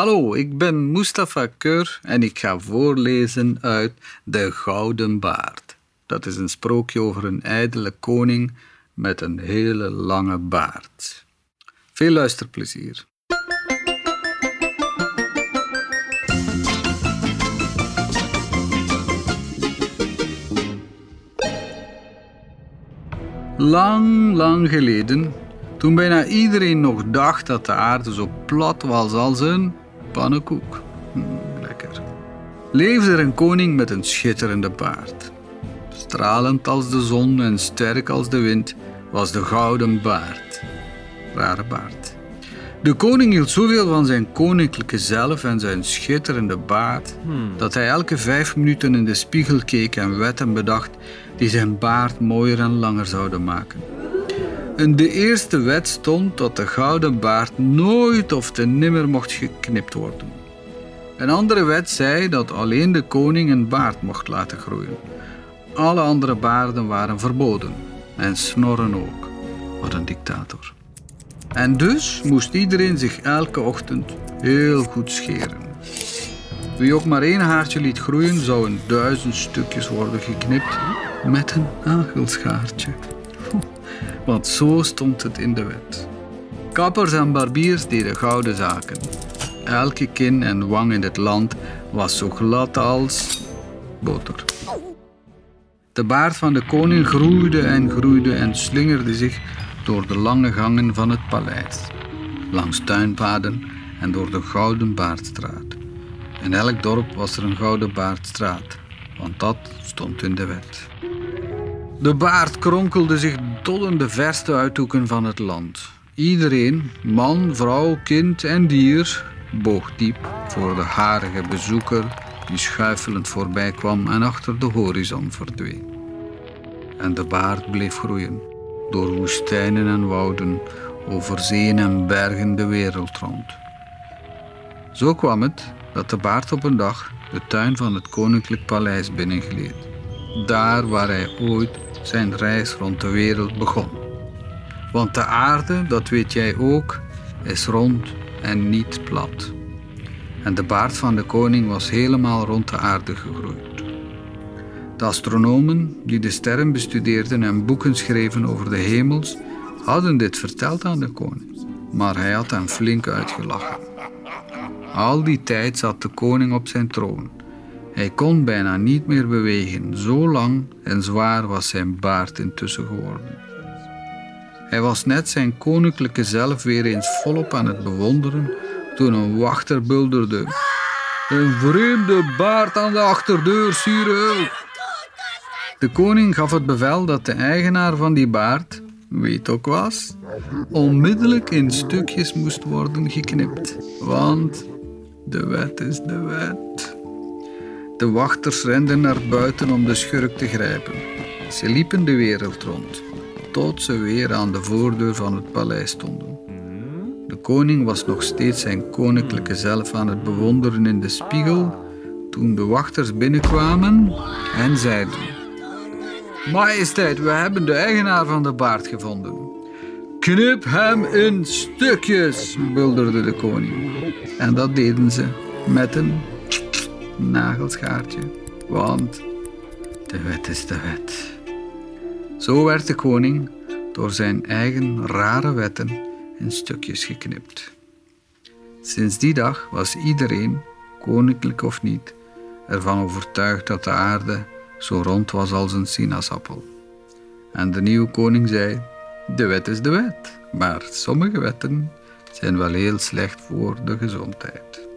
Hallo, ik ben Mustafa Keur en ik ga voorlezen uit De Gouden Baard. Dat is een sprookje over een ijdele koning met een hele lange baard. Veel luisterplezier. Lang, lang geleden, toen bijna iedereen nog dacht dat de aarde zo plat was als een pannenkoek. Mm, lekker. Leefde er een koning met een schitterende baard. Stralend als de zon en sterk als de wind was de gouden baard. Rare baard. De koning hield zoveel van zijn koninklijke zelf en zijn schitterende baard, dat hij elke vijf minuten in de spiegel keek en wetten bedacht die zijn baard mooier en langer zouden maken. In de eerste wet stond dat de gouden baard nooit of te nimmer mocht geknipt worden. Een andere wet zei dat alleen de koning een baard mocht laten groeien. Alle andere baarden waren verboden en snorren ook. Wat een dictator. En dus moest iedereen zich elke ochtend heel goed scheren. Wie ook maar één haartje liet groeien, zou in duizend stukjes worden geknipt met een nagelschaartje. Want zo stond het in de wet. Kappers en barbiers deden gouden zaken. Elke kin en wang in het land was zo glad als boter. De baard van de koning groeide en groeide en slingerde zich door de lange gangen van het paleis, langs tuinpaden en door de Gouden Baardstraat. In elk dorp was er een Gouden Baardstraat, want dat stond in de wet. De baard kronkelde zich tot in de verste uithoeken van het land. Iedereen, man, vrouw, kind en dier, boog diep voor de harige bezoeker die schuifelend voorbij kwam en achter de horizon verdween. En de baard bleef groeien, door woestijnen en wouden, over zeeën en bergen de wereld rond. Zo kwam het dat de baard op een dag de tuin van het koninklijk paleis binnengleed, daar waar hij ooit zijn reis rond de wereld begon. Want de aarde, dat weet jij ook, is rond en niet plat. En de baard van de koning was helemaal rond de aarde gegroeid. De astronomen die de sterren bestudeerden en boeken schreven over de hemels, hadden dit verteld aan de koning, maar hij had hen flink uitgelachen. Al die tijd zat de koning op zijn troon. Hij kon bijna niet meer bewegen, zo lang en zwaar was zijn baard intussen geworden. Hij was net zijn koninklijke zelf weer eens volop aan het bewonderen toen een wachter bulderde. Een vreemde baard aan de achterdeur, sire. De koning gaf het bevel dat de eigenaar van die baard, weet ook was, onmiddellijk in stukjes moest worden geknipt. Want de wet is de wet. De wachters renden naar buiten om de schurk te grijpen. Ze liepen de wereld rond, tot ze weer aan de voordeur van het paleis stonden. De koning was nog steeds zijn koninklijke zelf aan het bewonderen in de spiegel toen de wachters binnenkwamen en zeiden: Majesteit, we hebben de eigenaar van de baard gevonden. Knip hem in stukjes, bulderde de koning. En dat deden ze met een nagelschaartje, want de wet is de wet. Zo werd de koning door zijn eigen rare wetten in stukjes geknipt. Sinds die dag was iedereen, koninklijk of niet, ervan overtuigd dat de aarde zo rond was als een sinaasappel. En de nieuwe koning zei: De wet is de wet, maar sommige wetten zijn wel heel slecht voor de gezondheid.